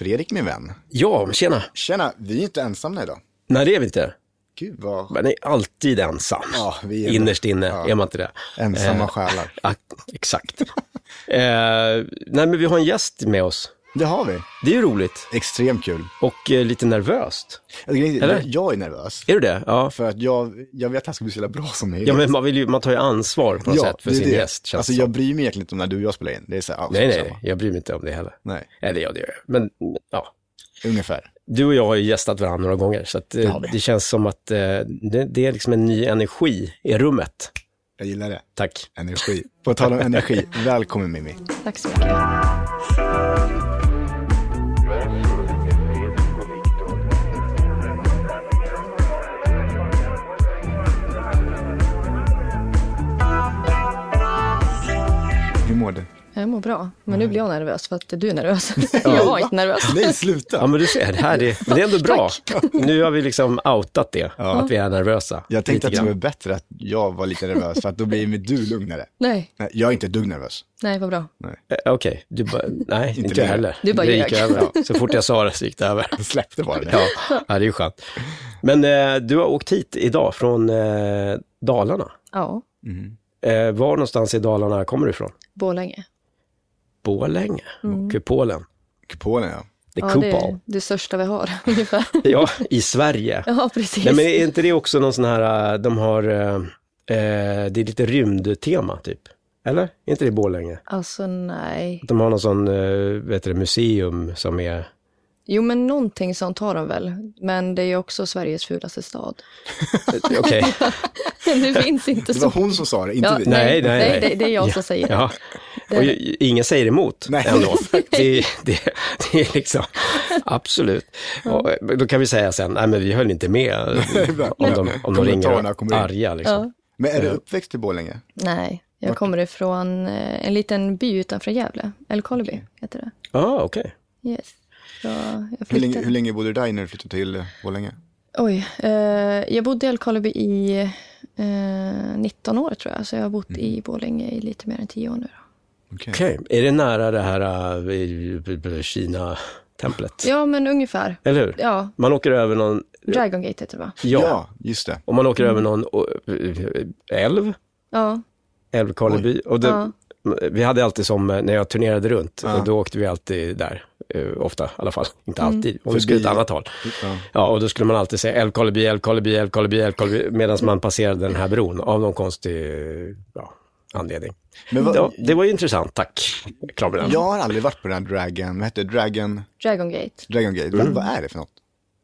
Fredrik min vän. Ja, tjena. Tjena, vi är inte ensamma idag. Nej, det är vi inte. Gud vad Man är alltid ensam. Ja, vi är Innerst inne Ja. är man inte det. ensamma Eh, själar. Exakt. eh, nej, men vi har en gäst med oss. Det har vi. Det är ju roligt. Extremt kul. Och eh, lite nervöst. Eller? jag är nervös. Är du det? Ja. För att jag, jag vet att han ska bli så jävla bra som möjligt. Ja, men man, vill ju, man tar ju ansvar på något sätt för det sin det. gäst. Känns Alltså det jag bryr mig egentligen inte om när du och jag spelar in. Det är så här, ja, Nej, samma. nej, jag bryr mig inte om det heller. nej. Eller ja, det gör jag. Men ja, Ungefär. du och jag har ju gästat varandra några gånger. Så att, eh, vi. det känns som att eh, det, det är liksom en ny energi i rummet. Jag gillar det. Tack. Energi. På tal om energi, välkommen Mimmi. Tack så mycket. Mår du? Jag mår bra, men nu blir jag nervös för att du är nervös. jag var inte nervös. Nej, sluta! Ja, men du ser, det här är, men det är ändå bra. Nu har vi liksom outat det, att vi är nervösa. Jag tänkte att det var bättre att jag var lite nervös, för att då blir du lugnare. Nej, Nej, jag är inte dugg nervös. nej vad bra. Eh, Okej, du bara, nej, inte, Inte heller. Du bara det gick över. Så fort jag sa det så gick det över. Jag släppte bara det. Ja, ja det är ju skönt. Men eh, du har åkt hit idag från eh, Dalarna. Ja, Eh, var någonstans i Dalarna kommer du ifrån? Borlänge. Borlänge och Polen. Kupolen ja. Det är Ja, det är det största vi har ungefär. Ja, i Sverige. Ja, precis. Nej, men är inte det också någon sån här, äh, de har, äh, det är lite rymdtema typ? Eller? Är inte det Borlänge? Alltså nej. De har någon sån, äh, vet du, museum som är, Jo, men någonting sånt har de väl. Men det är ju också Sveriges fulaste stad. okej, det finns inte Det var så. hon som sa det, inte Ja, vi. Nej, nej, nej. Det, det är jag som säger det. ja. Och ju- ingen säger emot Nej. ändå. Det, det, det är liksom, absolut. Och, men då kan vi säga sen, nej men vi höll inte med om de, om de ringer arga liksom. Ja. Men är du uppväxt i Borlänge? Nej, jag kommer ifrån eh, en liten by utanför Gävle. Älvkarleby heter det. Ja, ah, okej. Yes. Jag Hur länge, hur länge bodde du där när du flyttade till eh, Borlänge? Oj, eh, jag bodde i Älvkarleby i eh, 19 år tror jag. Så jag har bott i Borlänge i lite mer än 10 år nu. Okej. Okej, är det nära det här äh, Kina-templet? Ja, men ungefär. Eller hur? Ja, Man åker över någon, Dragon Gate heter det va? ja, Ja, just det. och man åker över någon älv, Ja, Älvkarleby. Och det, ja. Vi hade alltid som äh, när jag turnerade runt, Ja. och då åkte vi alltid där. äh, ofta i alla fall, inte Mm. alltid. Om vi skulle ett annat håll. Ja. Ja, och då skulle man alltid säga Älvkarleby, Älvkarleby, Älvkarleby, Älvkarleby, medan man passerade den här bron av någon konstig ja, anledning. Men vad, Ja, det var ju intressant, tack. Klar med den. jag har aldrig varit på den här Dragon, vad heter det? Dragon, Dragon Gate. Dragon Gate. Vad, vad är det för något?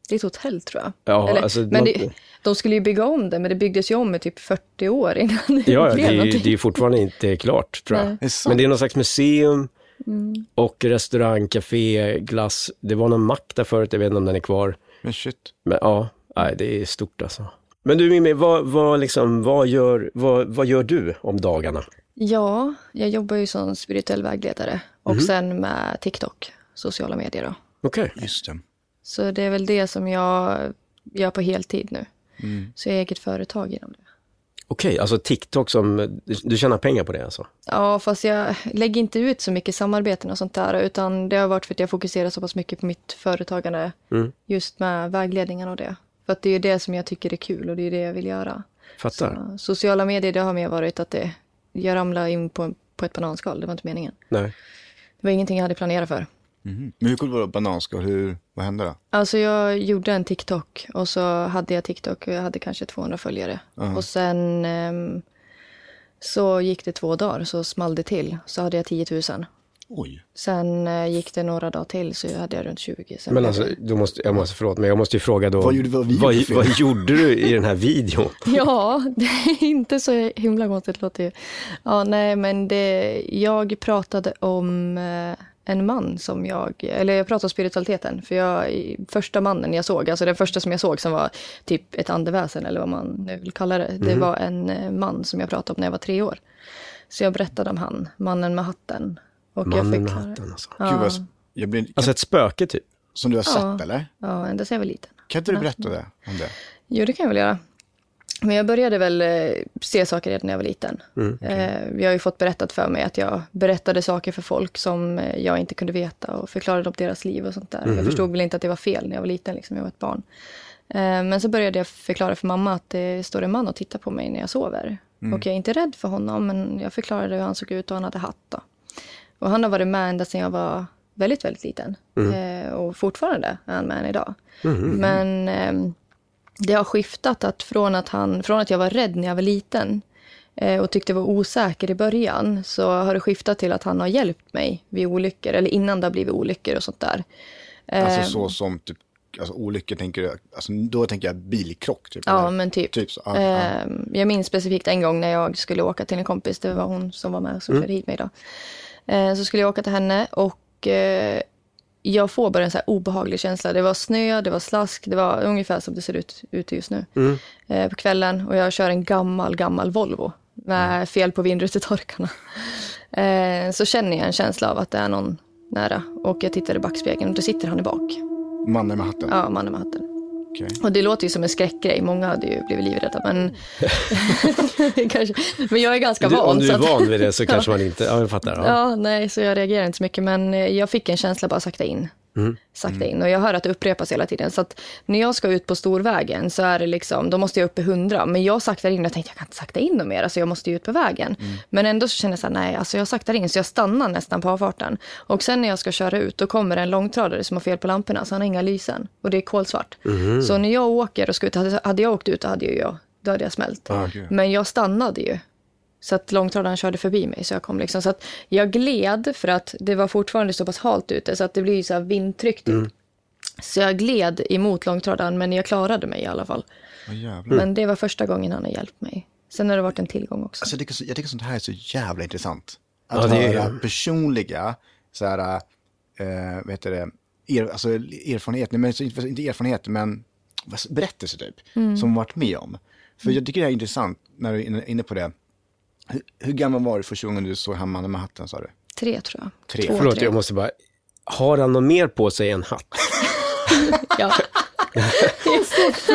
Det är ett hotell tror jag. Ja, Eller, alltså, men man- det, de skulle ju bygga om det, men det byggdes ju om i typ 40 år innan det Ja, det blev är, ju- någonting. det är fortfarande inte klart tror jag. Nej. Det? Men det är någon slags museum Mm. och restaurang, café, glass. Det var någon mack där förut, jag vet inte om den är kvar. Men shit. Men ja, nej, det är stort alltså. Men du Mimmi, vad, vad, liksom, vad, gör, vad, vad gör du om dagarna? Ja, jag jobbar ju som spirituell vägledare och Mhm. sen med TikTok, sociala medier då. Okej. Just det. Så det är väl det som jag gör på heltid nu. Mm. Så jag har eget företag inom det. Okej, alltså TikTok som, du, du tjänar pengar på det alltså? Ja, fast jag lägger inte ut så mycket samarbeten och sånt där, utan det har varit för att jag fokuserar så pass mycket på mitt företagande, Mm. just med vägledningen och det. För att det är ju det som jag tycker är kul och det är det jag vill göra. Fattar? Så, sociala medier, det har mer varit att det, jag ramlade in på, på ett bananskal, det var inte meningen. Nej. Det var ingenting jag hade planerat för. Mhm. Men hur coolt var det bananskal? Hur, vad hände då? Alltså jag gjorde en TikTok och så hade jag TikTok och jag hade kanske 200 följare. Och sen ehm, så gick det två dagar så small det till. Så hade jag 10 000. Oj. Sen eh, gick det några dagar till så hade jag runt 20. Sen Men alltså, då måste, jag måste, förlåt, men jag måste ju fråga då. Vad gjorde- vad vad, vad gjorde du i den här videon? Ja, det är inte så himla konstigt låter ju. Ja, nej, men det, jag pratade om eh, en man som jag, eller jag pratade om spiritualiteten, för jag, i- första mannen jag såg, alltså den första som jag såg som var typ ett andeväsen eller vad man nu vill kalla det, det var en eh, man som jag pratade om när jag var tre år. Så jag berättade om han, mannen med hatten. Och Mannen jag med förklarade- hatten alltså. Ja, Gud vad, jag blir, Alltså ett spöke typ? som du har Ja. sett eller? ja, ända sedan jag var liten. Kan inte du berätta det, om det? Jo, det kan jag väl göra. Men jag började väl eh, se saker redan när jag var liten. Mm, Eh, Jag har ju fått berättat för mig att jag berättade saker för folk som eh, jag inte kunde veta och förklarade om deras liv och sånt där. Mhm. Jag förstod väl inte att det var fel när jag var liten, liksom. jag var ett barn. Men så började jag förklara för mamma att det står en man och tittar på mig när jag sover. Och jag är inte rädd för honom, men jag förklarade hur han såg ut och han hade hatt. Då. Och han har varit med ända sedan jag var väldigt, väldigt liten. Eh, och fortfarande är han med än idag. Men ehm, det har skiftat att från att, han, från att jag var rädd när jag var liten eh, och tyckte jag var osäker i början så har det skiftat till att han har hjälpt mig vid olyckor eller innan det har blivit olyckor och sånt där. Alltså Eh, så som typ, alltså olyckor tänker du, alltså då tänker jag bilkrock typ. Ja, eller? men typ. Typ så, ja. Ehm, Jag minns specifikt en gång när jag skulle åka till en kompis, det var hon som var med som Mm. körde hit mig då. Eh, Så skulle jag åka till henne och eh, jag får bara en så obehaglig känsla. Det var snö, det var slask, det var ungefär som det ser ut ute just nu. Eh, På kvällen och jag kör en gammal, gammal Volvo med fel på vindrutetorkarna. Eh, Så känner jag en känsla av att det är någon nära och jag tittar i backspegeln och då sitter han i bak. Mannen med hatten. Ja, mannen med hatten. Okej. Och det låter ju som en skräckgrej. Många hade ju blivit livrädda. Men, kanske. men jag är ganska Du, van. om du är van vid det så kanske man inte, ja jag fattar. Ja. Ja, nej, så jag reagerar inte så mycket. Men jag fick en känsla bara sakta in. Mm. Sakta in. Och jag hör att det upprepas hela tiden. Så att när jag ska ut på storvägen så är det liksom, då måste jag upp i 100. Men jag saktar in och jag tänkte jag kan inte sakta in mer. Alltså jag måste ju ut på vägen. Men ändå så känner jag så här, nej, alltså jag saktar in. Så jag stannar nästan på avfarten. Och sen när jag ska köra ut, då kommer en långtradare som har fel på lamporna. Så han har inga lysen. Och det är kolsvart. Så när jag åker och ska ut, hade, jag åkt ut, då hade ju jag, då hade jag smält. Ah, okej. Men jag stannade ju. Så att långtradaren körde förbi mig. Så jag kom liksom. Så att jag gled för att det var fortfarande så pass halt ute. Så att det blir ju så här vindtryck typ. Så jag gled emot långtradaren men jag klarade mig i alla fall. Jävlar. Men det var första gången han har hjälpt mig. Sen har det varit en tillgång också. Alltså, jag, tycker, så- jag tycker sånt här är så jävla intressant. Att Ja, det är- höra personliga, så här, eh, vad heter det, er, alltså erfarenhet, men inte, erfarenhet, men berättelser typ, Mm. som varit med om. För jag tycker det är intressant, när du är inne på det. Hur, hur gammal var du första gången du såg han mannen med hatten, sa du? Tre tror jag. Tre. Två, Förlåt, tre. jag måste bara, har han något mer på sig än hatt? Ja.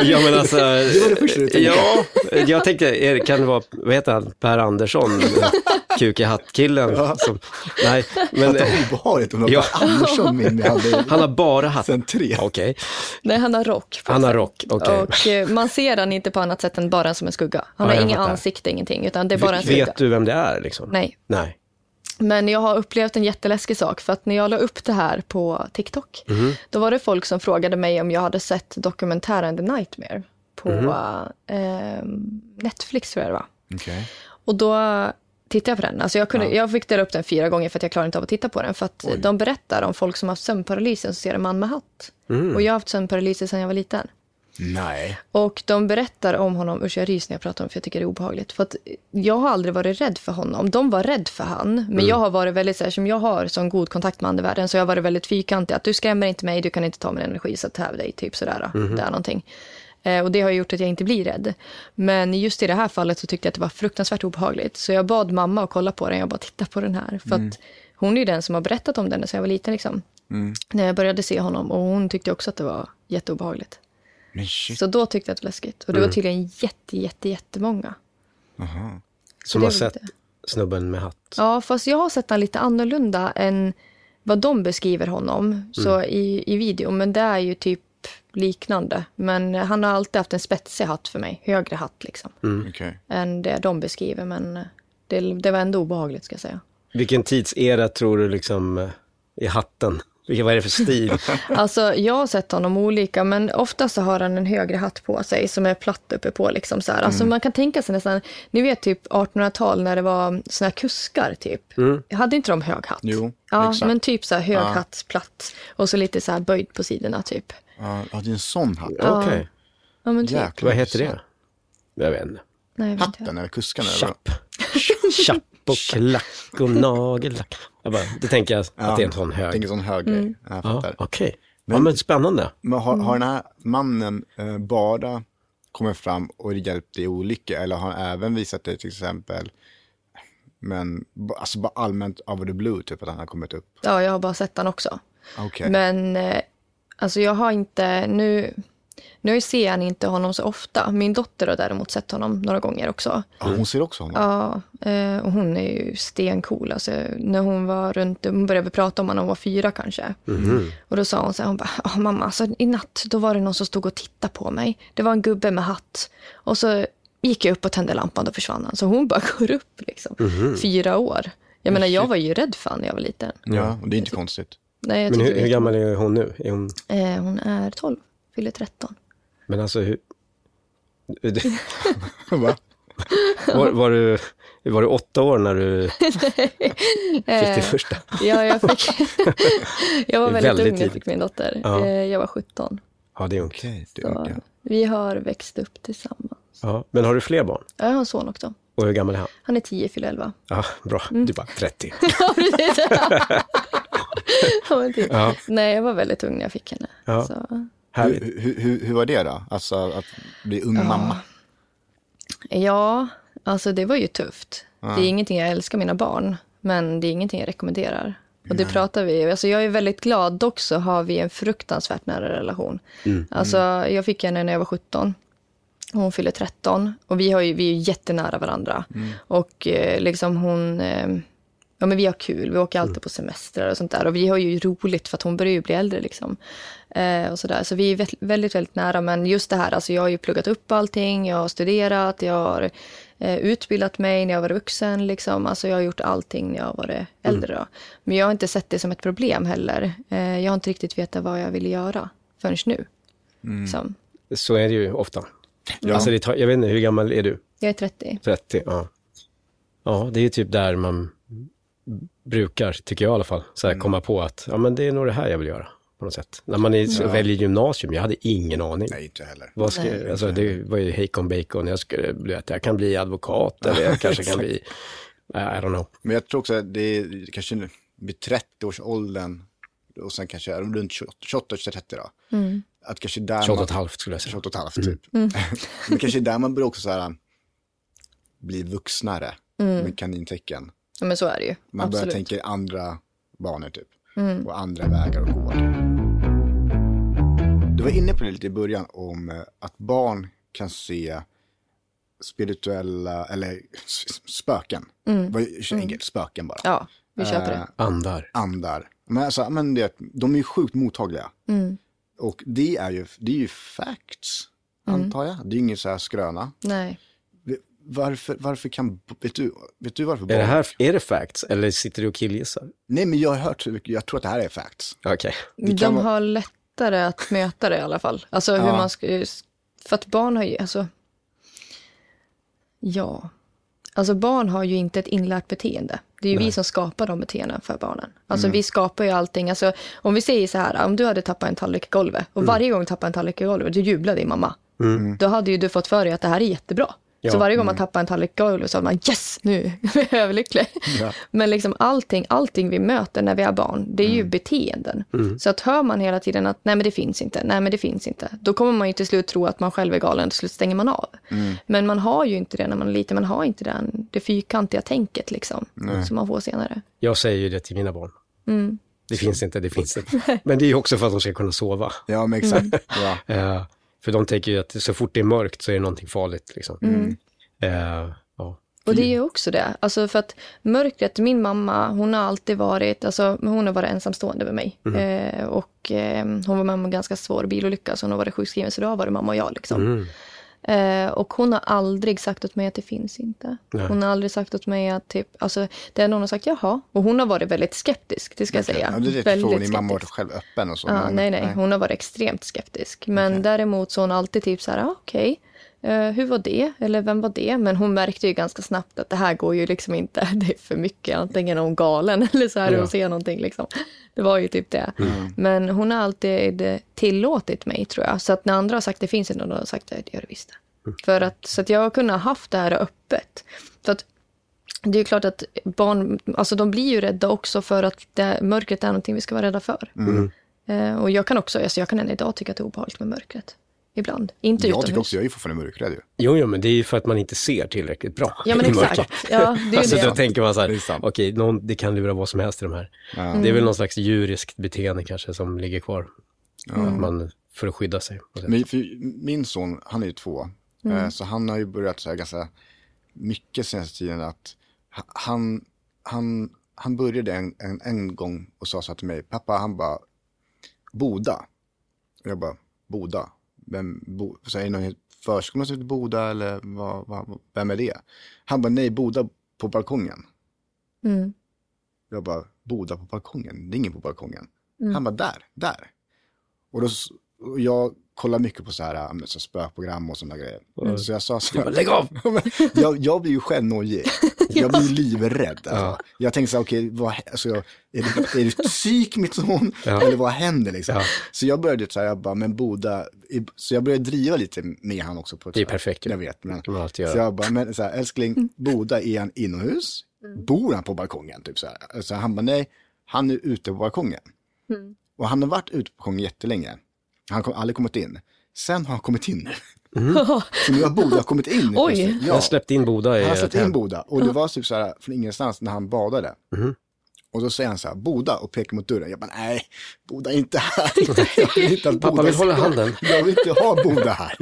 Ja men alltså, Det var det första du tänkte. ja, jag tänkte, kan det vara, vad heter han, Per Andersson, kuk i hatt-killen? Som, nej, men det obehagligt om det Ja. Andersson min hade han har bara hatt. sen tre. Okej, Nej, han har rock han har rock, okej. Och eh, man ser han inte på annat sätt än bara som en skugga. Han Ja, har inget ansikte, ingenting, utan det är bara en skugga. Vet du vem det är liksom? Nej. Nej. Men jag har upplevt en jätteläskig sak för att när jag la upp det här på TikTok, då var det folk som frågade mig om jag hade sett dokumentären The Nightmare på eh, Netflix tror jag det var. Okej. Och då tittade jag på den. Alltså jag, kunde, jag fick dela upp den fyra gånger för att jag klarade inte av att titta på den. För att de berättar om folk som har haft sömnparalysen så ser en man med hatt. Och jag har haft sömnparalysen sedan jag var liten. Nej. Och de berättar om honom, usch jag ryser när jag pratar om för jag tycker det är obehagligt. För att jag har aldrig varit rädd för honom. De var rädd för han. Men jag har varit väldigt så här, som jag har sån god kontakt med andevärlden så jag har varit väldigt fyrkantig. Att du skrämmer inte mig, du kan inte ta min energi så täv dig, typ sådär. Det är någonting. Eh, och det har gjort att jag inte blir rädd. Men just i det här fallet så tyckte jag att det var fruktansvärt obehagligt. Så jag bad mamma att kolla på den. Jag bara, titta på den här. För att hon är ju den som har berättat om den sedan jag var liten liksom. När jag började se honom. Och hon tyckte också att det var jätteobehagligt. Så då tyckte jag att det var läskigt. Och det var tydligen jätte, jätte, jättemånga. Som det har sett lite- snubben med hatt. Ja, fast jag har sett han lite annorlunda än vad de beskriver honom så i, i video. Men det är ju typ liknande. Men han har alltid haft en spetsig hatt för mig. Högre hatt liksom. Okej. Än det de beskriver. Men det, det var ändå obehagligt ska jag säga. Vilken tidsera tror du liksom i hatten? Vilken, vad är det för stil? Alltså, jag har sett honom olika, men ofta så har han en högre hatt på sig som är platt uppe på. Liksom så här. Alltså, Man kan tänka sig nästan, ni vet typ 1800-tal när det var såna här kuskar typ. Hade inte de hög hatt? Jo, Ja, exakt. men typ så här hög hatt, platt och så lite så här böjd på sidorna typ. Ja, ja, det är en sån hatt. Okej, Ja, men typ. Jäklar. vad heter det? Jag vet inte. Nej, jag vet inte. Hatten eller vad? Chapp. Chapp och klack och nagellack. Jag bara, det tänker jag att det är en sån Jag hög. tänker sån hög Mm. grej. Jag Ja, fattar. okej. Ja, men spännande. Men har, har den här mannen eh, bara kommit fram och hjälpt dig i olycka eller har han även visat dig till exempel men alltså bara allmänt av the blue typ att han har kommit upp? Ja, jag har bara sett den också. Okej. Men eh, alltså jag har inte nu... Nu ser han inte honom så ofta. Min dotter har däremot sett honom några gånger också. Ja, hon ser också honom. Ja, eh, och hon är ju stencool. Alltså, när hon var runt, hon började prata om honom när hon var fyra kanske. Och då sa hon så här, hon bara, "Ja, mamma, alltså, i natt då var det någon som stod och tittade på mig. Det var en gubbe med hatt. Och så gick jag upp och tände lampan, då försvann han. Så hon bara går upp liksom. Fyra år. Jag menar, jag var ju rädd för honom när jag var liten. Ja, och det är inte konstigt. Nej, jag Men hur, är hur gammal är hon nu? Är hon, Eh, hon är 12, fyller 13. men alltså, hur, Va? var, var, du, var du åtta år när du fick Eh, det första? Ja, jag fick... jag var är väldigt, väldigt ung när jag fick min dotter. Ja. Eh, jag var 17. Ja, det är ungt. Är ja. vi har växt upp tillsammans. Ja. Men har du fler barn? Ja, Jag har en son också. Och hur gammal är han? Han är 10, fyller 11. Ja, bra. Mm. Du bara 30. Ja. Ja, typ. Ja. Nej, jag var väldigt ung när jag fick henne. Ja. Så. Hur, hur, hur, var det då? Alltså att bli ung mamma? ja, alltså det var ju tufft. Det är ingenting jag älskar mina barn, men det är ingenting jag rekommenderar. Och det pratar vi, alltså jag är väldigt glad, dock så har vi en fruktansvärt nära relation. Alltså jag fick henne när jag var 17. Hon fyller 13 och vi, har ju, vi är ju jättenära varandra. Och eh, liksom hon, eh, ja men vi har kul, vi åker alltid på semestrar och sånt där. Och vi har ju roligt för att hon börjar ju bli äldre liksom. Eh, och sådär. Så vi är väldigt, väldigt, nära. Men just det här, alltså jag har ju pluggat upp allting, jag har studerat, jag har eh, utbildat mig när jag var vuxen. Liksom. Alltså jag har gjort allting när jag varit äldre. Då. Men jag har inte sett det som ett problem heller. Eh, jag har inte riktigt vetat vad jag ville göra förrän nu. Så, Så är det ju ofta. Ja. Alltså tar, jag vet inte, hur gammal är du? jag är 30. 30? Ja. Ja, det är typ där man brukar, tycker jag i alla fall, så Mm. här, komma på att ja, men det är nog det här jag vill göra. På något sätt. När man är, så väljer gymnasium, jag hade ingen aning. Nej, inte heller. Vad ska, Nej. alltså, det var ju hejkon bacon, jag, skulle, bli att jag kan bli advokat eller jag kanske kan bli, I don't know. Men jag tror också att det är kanske nu vid 30-årsåldern och sen kanske runt 28-30 då. Att kanske där 28 och man, ett halvt skulle jag säga. 28 och ett halvt typ. Men kanske där man börjar också så här bli vuxnare med kanintecken. Ja, men så är det ju. Man börjar Absolut. tänka i andra banor typ. Och andra vägar att gå. Du var inne på det lite i början om eh, att barn kan se spirituella, eller spöken. Mm. Var ju enkelt, spöken bara. Ja, vi köper det. Eh, Andar. andar. Men, alltså, men det, de är ju sjukt mottagliga. Mm. Och det är ju, det är ju facts, antar jag. Det är ju ingen så här skröna. Nej. Varför, varför kan, vet du, vet du varför Är det här, är det facts eller sitter du och killgissar? Nej, men jag har hört, jag tror att det här är facts. Okej. Kan De vara- har lättare att möta det i alla fall. Alltså hur Ja. man ska... För att barn har ju, alltså... Ja. Alltså barn har ju inte ett inlärt beteende. Det är ju vi som skapar de beteendena för barnen. Alltså vi skapar ju allting. Alltså om vi säger så här, om du hade tappat en tallrik i golvet och varje gång du tappar en tallrik i golvet, då jublar din mamma. Då hade ju du fått för dig att det här är jättebra. Ja. Så varje gång man tappar en tallrik i golvet så hade man yes, nu är jag överlycklig. Men liksom allting, allting vi möter när vi är barn, det är ju beteenden. Så att hör man hela tiden att nej men det finns inte, nej men det finns inte. Då kommer man ju till slut tro att man själv är galen, till slut stänger man av. Men man har ju inte det när man är liten, man har inte den, det fyrkantiga tänket liksom. Som man får senare. Jag säger ju det till mina barn. Mm. Det finns inte, det finns inte. Men det är ju också för att de ska kunna sova. Ja, men exakt. Mm. Ja. För de tänker ju att så fort det är mörkt så är det någonting farligt. Liksom. Mm. Eh, ja. Och det är ju också det. Alltså för att mörkret, min mamma, hon har alltid varit, alltså hon har varit ensamstående med mig. Eh, och eh, hon var med om en ganska svår bilolycka, så hon har varit sjukskriven, så då har varit mamma och jag liksom. Mm. Eh, och hon har aldrig sagt åt mig att det finns inte. Nej. Hon har aldrig sagt åt mig att typ, alltså det enda hon har sagt jaha. Och hon har varit väldigt skeptisk, det ska jag säga. Ja, det är väldigt din mamma skeptisk. varit själv öppen och så. Ja, men- nej, nej, hon har varit extremt skeptisk. Men däremot så har hon alltid typ så här, ah, okej, eh, hur var det? Eller vem var det? Men hon märkte ju ganska snabbt att det här går ju liksom inte, det är för mycket. Antingen är hon galen eller så är det Ja. hon ser någonting liksom. Det var ju typ det. Men hon har alltid tillåtit mig tror jag. Så att när andra har sagt det finns inte, då har jag sagt det, gör det visst. För att, så att jag har kunnat haft det här öppet. Så att det är klart att barn, alltså de blir ju rädda också för att det, mörkret är någonting vi ska vara rädda för. Eh, och jag kan också, alltså jag kan än idag tycka att det är obehagligt med mörkret. Ibland. Inte Jag utomhus. tycker också, jag är fortfarande mörkrädd ju. Jo, jo, men det är ju för att man inte ser tillräckligt bra. Ja, men exakt. Ja, det är ju Alltså det. då tänker man så här, okej, någon- det kan lura vad som helst i de här. Ja. Det är väl någon slags djuriskt beteende kanske som ligger kvar. Att man, för att skydda sig. För, min son, han är ju två. Eh, så han har ju börjat så här ganska mycket senaste tiden att ha- han, han, han började en, en, en gång och sa så här till mig, pappa han bara, Boda. Och jag bara, Boda? Vem, bo, så är det någon förskola som heter Boda eller vad, vad, vem är det? Han bara, nej, Boda på balkongen. Mm. Jag bara, Boda på balkongen? Det är ingen på balkongen. Han bara, där, där. Och, då, och jag kollar mycket på så här, så spökprogram och sådana grejer. Så jag sa så här, Lägg av! jag, jag blir ju själv nojig. Jag blir livrädd. Alltså. Jag tänker så här, okej, vad, alltså, är, det, är det psyk mitt son? Eller vad händer liksom? Ja. Så jag började så här, jag bara, men Boda, så jag började driva lite med han också. På Det är perfekt. Jag vet, men. Så jag bara, men så här, älskling, Boda, är han inomhus? Bor han på balkongen? Typ så här. Så han bara, nej, han är ute på balkongen. Och han har varit ute på balkongen jättelänge. Han har aldrig kommit in. Sen har han kommit in nu. Så nu har Boda kommit in. Oj. plötsligt. Jag släppte in Boda i Han har ett släppt in. Boda och det var typ så här från ingenstans när han badade. Mhm. Och då säger han så här, Boda och pekar mot dörren. Jag bara, nej, Boda är inte här. Jag vill inte att Pappa Boda vill hålla handen. Jag vill inte ha Boda här.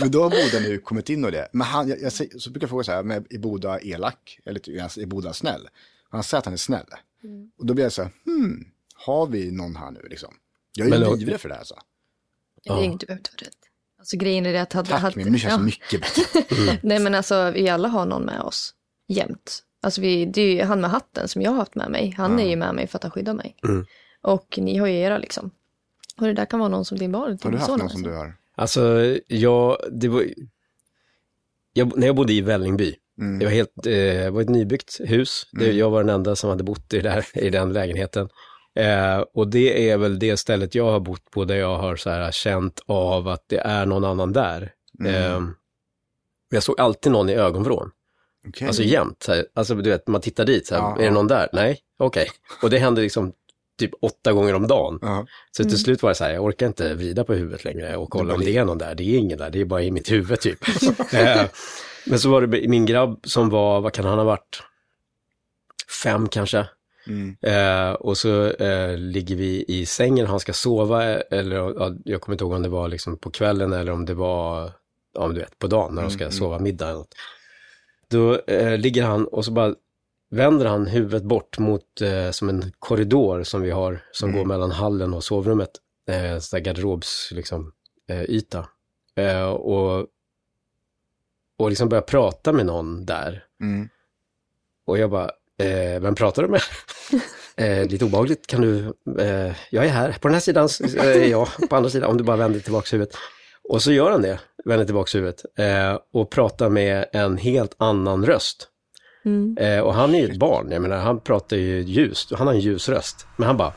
Men då har Boda nu kommit in och det. Men han, jag, jag, säger- så brukar jag fråga så här, men är Boda elak? Eller typ, är Boda snäll? Han säger att han är snäll. Och då blir jag så här, hmm, har vi någon här nu liksom? Jag är ju livrädd för det här alltså. Det är inget du behöver vara rädd. Alltså grejen är det att... Hade, Tack, hade, men nu känns ja. mycket bättre. Nej men alltså vi alla har någon med oss. Jämt. Alltså vi, det är ju han med hatten som jag har haft med mig. Han är ju med mig för att han skyddar mig. Mm. Och ni har ju era liksom. Och det där kan vara någon som din barn. Har du haft någon med som du har? Alltså, jag, det var, jag, när jag bodde i Vällingby, det var helt, eh, det var ett nybyggt hus. Det, jag var den enda som hade bott i, det där, i den lägenheten. Eh, och det är väl det stället jag har bott på där jag har så här, känt av att det är någon annan där. Eh, jag såg alltid någon i ögonvrån, Okej. alltså jämt. Så här, alltså du vet, man tittar dit, så här, Ja, är det någon där? Nej, okej. Och det hände liksom typ åtta gånger om dagen. Ja. Så till slut var det så här, jag orkar inte vrida på huvudet längre och kolla om det är någon där. Det är ingen där, det är bara i mitt huvud typ. Eh, Men så var det min grabb som var, vad kan han ha varit? Fem kanske. Mm. Eh, och så eh, ligger vi i sängen, han ska sova, eller ja, jag kommer inte ihåg om det var liksom på kvällen eller om det var, ja men du vet, på dagen när de ska sova middag eller något. Då eh, ligger han och så bara vänder han huvudet bort mot eh, som en korridor som vi har, som går mellan hallen och sovrummet. Eh, sån garderobs, liksom, eh, yta. Eh, och, och liksom börjar prata med någon där. Mm. Och jag bara, eh, vem pratar du med? eh, lite obehagligt, kan du, eh, jag är här, på den här sidan är jag, på andra sidan, om du bara vänder tillbaka huvudet. Och så gör han det, vänder tillbaka huvudet eh, och pratar med en helt annan röst. Mm. Eh, och han är ju ett barn, jag menar han pratar ju ljust, han har en ljus röst. Men han bara,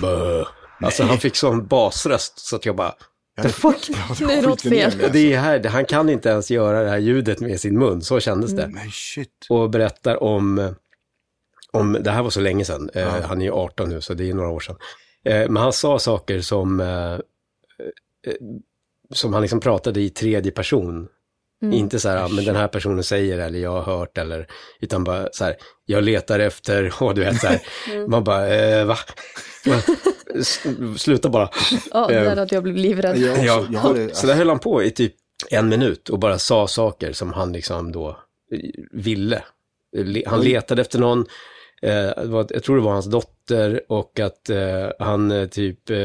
Bö. Alltså han fick sån basröst så att jag bara, The fuck? Det är något fel. det är här, han kan inte ens göra det här ljudet med sin mun, så kändes det. Men shit. och berättar om, om, det här var så länge sedan, eh, han är ju 18 nu så det är några år sedan. Eh, men han sa saker som, eh, som han liksom pratade i tredje person. Inte så här, men den här personen säger eller jag har hört eller, utan bara så här, jag letar efter, och du vet så här, man bara, eh, va? Sluta bara. Ja, det Eh, där att jag blev livrädd. Jag, Ja, jag har det, så där höll han på i typ en minut och bara sa saker som han liksom då ville. Le- Han letade efter någon, jag tror det var hans dotter och att eh, han eh, typ eh,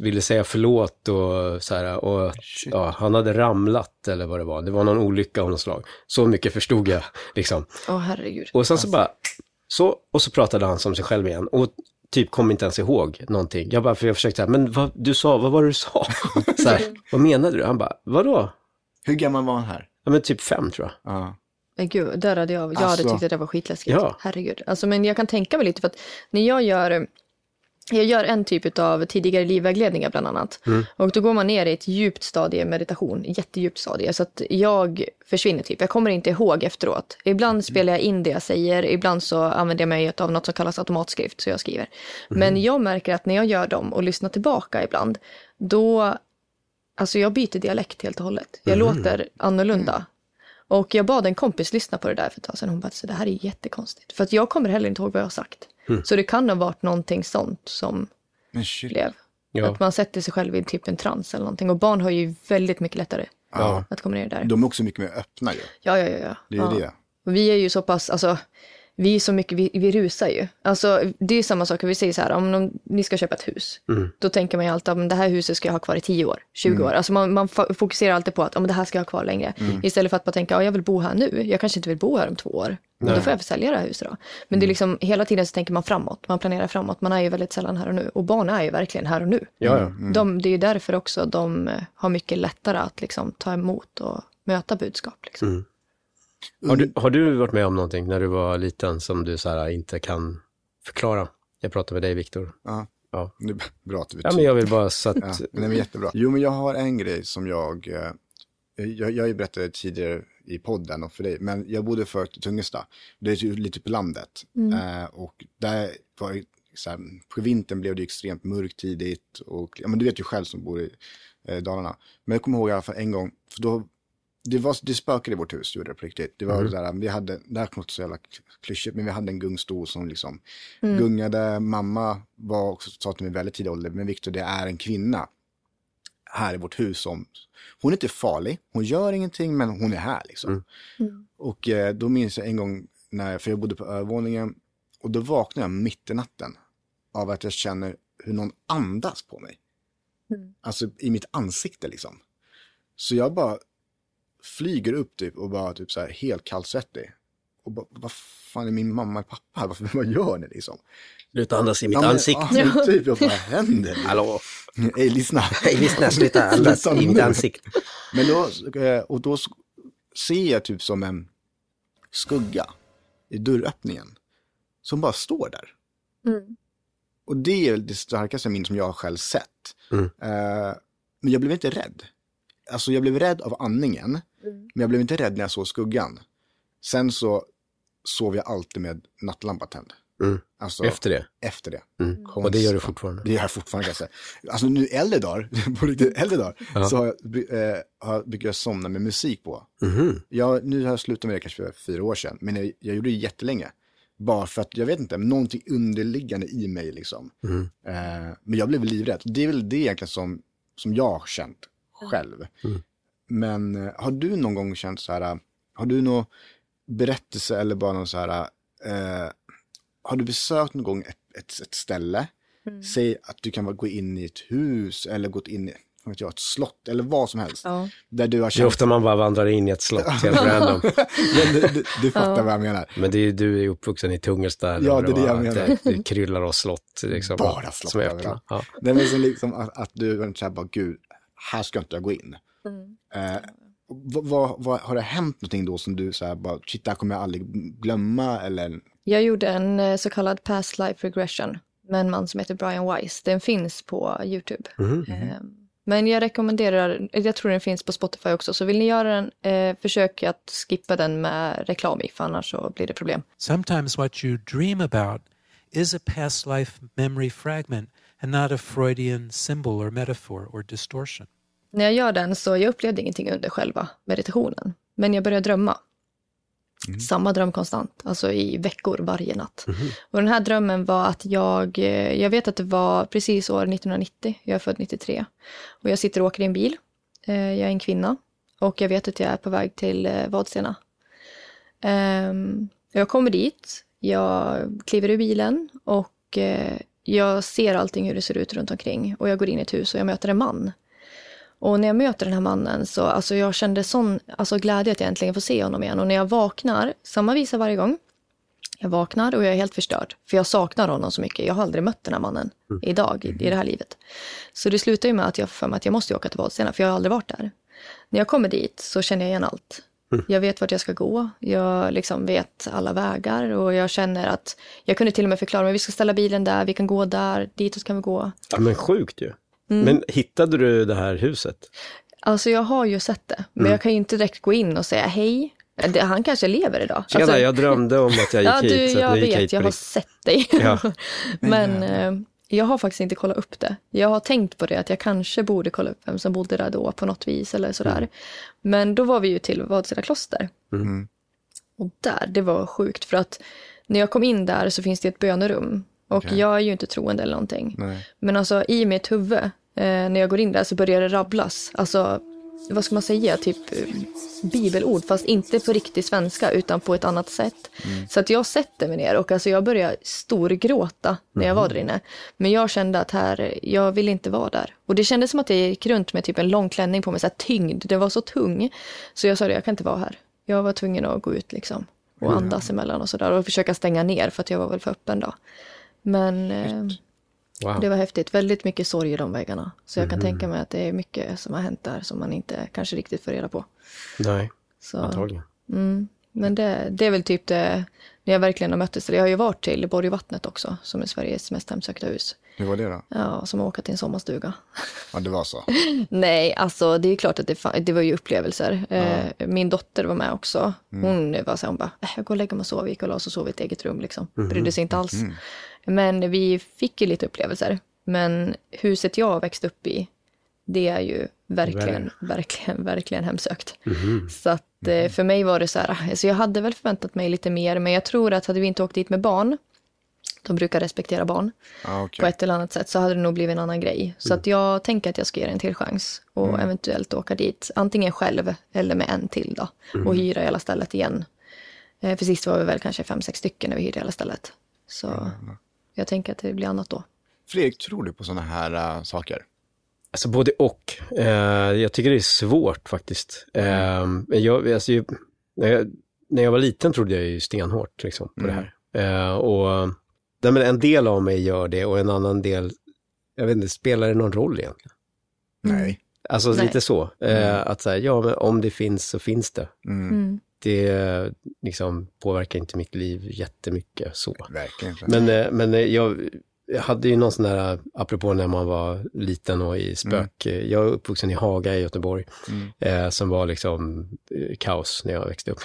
ville säga förlåt och så här. Och ja, han hade ramlat eller vad det var. Det var någon olycka av något slag. Så mycket förstod jag liksom. Åh herregud. Och sen så bara, så, och så pratade han som sig själv igen. Och typ kom inte ens ihåg någonting. Jag bara, för jag försökte säga, men vad du sa, vad var det du sa? så här, vad menade du? Han bara, vadå? Hur gammal var han här? Ja men typ fem tror jag. Ja. Men gud, där hade jag, jag Alltså- hade tyckt att det var skitläskigt. Ja. Herregud. Alltså, men jag kan tänka mig lite för att när jag gör jag gör en typ av tidigare livvägledningar bland annat. Och då går man ner i ett djupt stadie meditation, jättedjupt stadie. Så att jag försvinner typ. Jag kommer inte ihåg efteråt. Ibland spelar jag in det jag säger, ibland så använder jag mig av något som kallas automatskrift, så jag skriver. Men jag märker att när jag gör dem och lyssnar tillbaka ibland, då, alltså jag byter dialekt helt och hållet. Jag låter annorlunda. Och jag bad en kompis lyssna på det där för ett tag sedan. Hon bara, så det här är jättekonstigt. För att jag kommer heller inte ihåg vad jag har sagt. Så det kan ha varit någonting sånt som blev. Ja. Att man sätter sig själv i typ en trans eller någonting. Och barn har ju väldigt mycket lättare Ja. att komma ner där. De är också mycket mer öppna ju. Ja, ja, ja. ja. Det är ja. det. Och vi är ju så pass, alltså, vi är så mycket, vi, vi rusar ju. Alltså, det är samma sak, vi säger så här, om någon, ni ska köpa ett hus, då tänker man ju alltid att det här huset ska jag ha kvar i 10 år, 20 år. Alltså man, man fokuserar alltid på att om det här ska jag ha kvar längre. Istället för att bara tänka, ja, jag vill bo här nu, jag kanske inte vill bo här om två år. Men då får jag sälja det här huset då. Men det är liksom, hela tiden så tänker man framåt, man planerar framåt, man är ju väldigt sällan här och nu. Och barn är ju verkligen här och nu. Ja, ja. De, det är ju därför också de eh, har mycket lättare att liksom, ta emot och möta budskap. Liksom. Har, du, har du varit med om någonting när du var liten som du så här, inte kan förklara? Jag pratar med dig, Viktor. Ja. Ja. Det är bra att du Ja, men jag vill bara så att... Ja, men det är jättebra. Jo, men jag har en grej som jag, eh, jag, jag berättat tidigare i podden och för dig, men jag bodde förut i Tungesta. Det är lite på landet. Eh, och där var det så här, på vintern blev det extremt mörkt tidigt och, ja men du vet ju själv som bor i eh, Dalarna. Men jag kommer ihåg i alla fall en gång, för då, det, var, det spökade i vårt hus, gjorde det på riktigt. Det var Mm. där, vi hade, det här låter så jävla klyschigt, men vi hade en gungstol som liksom gungade. Mamma var också, sa till mig väldigt tidig ålder, men Viktor det är en kvinna här i vårt hus som, hon är inte farlig, hon gör ingenting, men hon är här liksom. Och eh, då minns jag en gång, när, för jag bodde på övervåningen, och då vaknade jag mitt i natten av att jag känner hur någon andas på mig. Alltså i mitt ansikte liksom. Så jag bara flyger upp typ och bara typ så här helt kallsvettig. Och bara, vad fan är min mamma och pappa här? Varför, vad gör ni liksom? Sluta andas i mitt Ja, men- ansikte. Ja, men typ, jag bara, vad händer? Hallå? Ey, lyssna. Hej, lyssna, sluta andas i mitt ansikte. Men då, eh, och då ser jag typ som en skugga i dörröppningen. Som bara står där. Och det är det starkaste minne som jag har själv sett. Mm. Eh, men jag blev inte rädd. Alltså jag blev rädd av andningen. Men jag blev inte rädd när jag såg skuggan. Sen så sov jag alltid med nattlampa tänd. Mm. Alltså, Efter det. Efter det. Mm. Och det gör du fortfarande. Det gör jag fortfarande kan jag säga. Alltså nu äldre dagar, på riktigt äldre dagar, så har jag, eh, har, brukar jag somna med musik på. Mhm. Jag, nu har jag slutat med det kanske för fyra år sedan, men jag, jag gjorde det jättelänge. Bara för att, jag vet inte, någonting underliggande i mig liksom. Mm. Eh, men jag blev livrädd. Det är väl det egentligen som, som jag har känt själv. Mm. Men eh, har du någon gång känt så här, eh, har du någon berättelse eller bara någon så här, eh, har du besökt någon gång ett, ett, ett ställe, säg att du kan gå in i ett hus eller gått in i vad vet jag, ett slott eller vad som helst. Ja. Där du har Det är känt, ofta man bara vandrar in i ett slott helt random. men du, du, du fattar vad jag menar. Men det är, du är uppvuxen i Tungesta. eller Ja, det är det jag menar. Det, det kryllar av slott. Liksom, Bara slott Som är öppna. Ja. Nej, men så liksom att, att du här, bara, gud, här ska inte jag gå in. Eh, vad, vad, vad, har det hänt någonting då som du så här, bara, shit, det här kommer jag aldrig glömma eller? Jag gjorde en eh, så kallad past life regression med en man som heter Brian Weiss. Den finns på YouTube. Mhm. Eh, Men jag rekommenderar, jag tror den finns på Spotify också, så vill ni göra den, eh, försök att skippa den med reklam i, för annars så blir det problem. Sometimes what you dream about is a past life memory fragment and not a Freudian symbol or metaphor or distortion. När jag gör den så jag upplevde ingenting under själva meditationen, men jag började drömma. Samma dröm konstant, alltså i veckor varje natt. Och den här drömmen var att jag, eh, jag vet att det var precis år 1990, jag är född 93. Och jag sitter och åker i en bil, Eh, jag är en kvinna och jag vet att jag är på väg till eh, Vadstena. Ehm, Jag kommer dit, jag kliver ur bilen och jag ser allting hur det ser ut runt omkring. Och jag går in i ett hus och jag möter en man. Och när jag möter den här mannen så alltså jag kände sån alltså glädje att jag äntligen får se honom igen. Och när jag vaknar, samma visa varje gång. Jag vaknar och jag är helt förstörd. För jag saknar honom så mycket. Jag har aldrig mött den här mannen idag i, i det här livet. Så det slutar ju med att jag för mig att jag måste åka till Vadstena för jag har aldrig varit där. När jag kommer dit så känner jag igen allt. Jag vet vart jag ska gå. Jag liksom vet alla vägar och jag känner att jag kunde till och med förklara, men vi ska ställa bilen där, vi kan gå där, ditåt kan vi gå. Ja, men sjukt ju. Mm. Men hittade du det här huset? Alltså jag har ju sett det, men jag kan ju inte direkt gå in och säga hej. Han kanske lever idag. Tjena, Alltså, jag drömde om att jag gick ja, du, hit. så att jag vet, hit jag har sett dig. Ja. men eh, jag har faktiskt inte kollat upp det. Jag har tänkt på det, att jag kanske borde kolla upp vem som bodde där då på något vis eller sådär. Mm. Men då var vi ju till Vadstena kloster. Mm. Och där, det var sjukt för att när jag kom in där så finns det ett bönerum. Och Okej. jag är ju inte troende eller någonting. Nej. Men alltså i mitt huvud, när jag går in där så börjar det rabblas. Alltså, vad ska man säga, typ eh, bibelord, fast inte på riktig svenska utan på ett annat sätt. Så att jag sätter mig ner och alltså jag börjar storgråta när jag var där inne. Men jag kände att här, jag vill inte vara där. Och det kändes som att jag gick runt med typ en lång klänning på mig, så här tyngd. Den var så tung. Så jag sa det, jag kan inte vara här. Jag var tvungen att gå ut liksom. Och andas emellan och sådär. Och försöka stänga ner för att jag var väl för öppen då. Men eh, Wow. det var häftigt. Väldigt mycket sorg i de väggarna. Så jag kan tänka mig att det är mycket som har hänt där som man inte kanske riktigt får reda på. Nej, Så, antagligen. mm, men det, det är väl typ det, när jag verkligen har möttes. Jag har ju varit till Borgvattnet också, som är Sveriges mest hemsökta hus. Hur var det då? Ja, som att åka till en sommarstuga. Ja, det var så. Nej, alltså det är klart att det, det var ju upplevelser. Eh, min dotter var med också. Hon var så här, hon bara, "Äh, jag går och lägger mig och sover. Gick och la oss och sov i ett eget rum liksom. Brydde sig inte alls. Men vi fick ju lite upplevelser. Men huset jag växte upp i, det är ju verkligen, verkligen, verkligen hemsökt. Så att eh, för mig var det så här, alltså jag hade väl förväntat mig lite mer, men jag tror att hade vi inte åkt dit med barn, de brukar respektera barn, Ja, på okej. ett eller annat sätt så hade det nog blivit en annan grej. Så att jag tänker att jag ska ge det en till chans och eventuellt åka dit, antingen själv eller med en till då och hyra hela stället igen. Eh, för sist var vi väl kanske fem, sex stycken när vi hyrde hela stället. Så jag tänker att det blir annat då. Fredrik, tror du på sådana här äh, saker? Alltså både och. Eh, jag tycker det är svårt faktiskt. Eh, jag, alltså, ju- när, jag, när jag var liten trodde jag ju stenhårt liksom, på det här. Eh, och nej, men en del av mig gör det och en annan del, jag vet inte, spelar det någon roll egentligen? Nej. Alltså Nej. lite så. Eh, att säga, ja men om det finns så finns det. Mm. Mm. Det liksom påverkar inte mitt liv jättemycket så. Verkligen. Men, eh, men eh, jag jag hade ju någon sån där, apropå när man var liten och i spök, eh, jag är uppvuxen i Haga i Göteborg, eh, som var liksom eh, kaos när jag växte upp.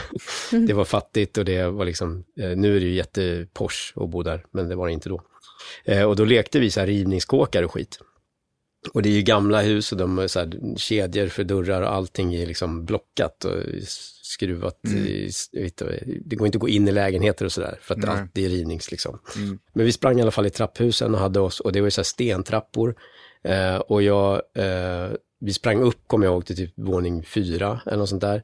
det var fattigt och det var liksom, eh, nu är det ju jätteposh att bo där, men det var det inte då. Eh, och då lekte vi så här rivningskåkar och skit. Och det är ju gamla hus och de är så här kedjor för dörrar och allting är liksom blockat och skruvat. i- jag vet det går inte att gå in i lägenheter och sådär för att Nej. allt är rivnings liksom. Men vi sprang i alla fall i trapphusen och hade oss, och det var ju så stentrappor. Eh, och jag, eh, vi sprang upp, kommer jag ihåg, till typ våning fyra eller något sånt där.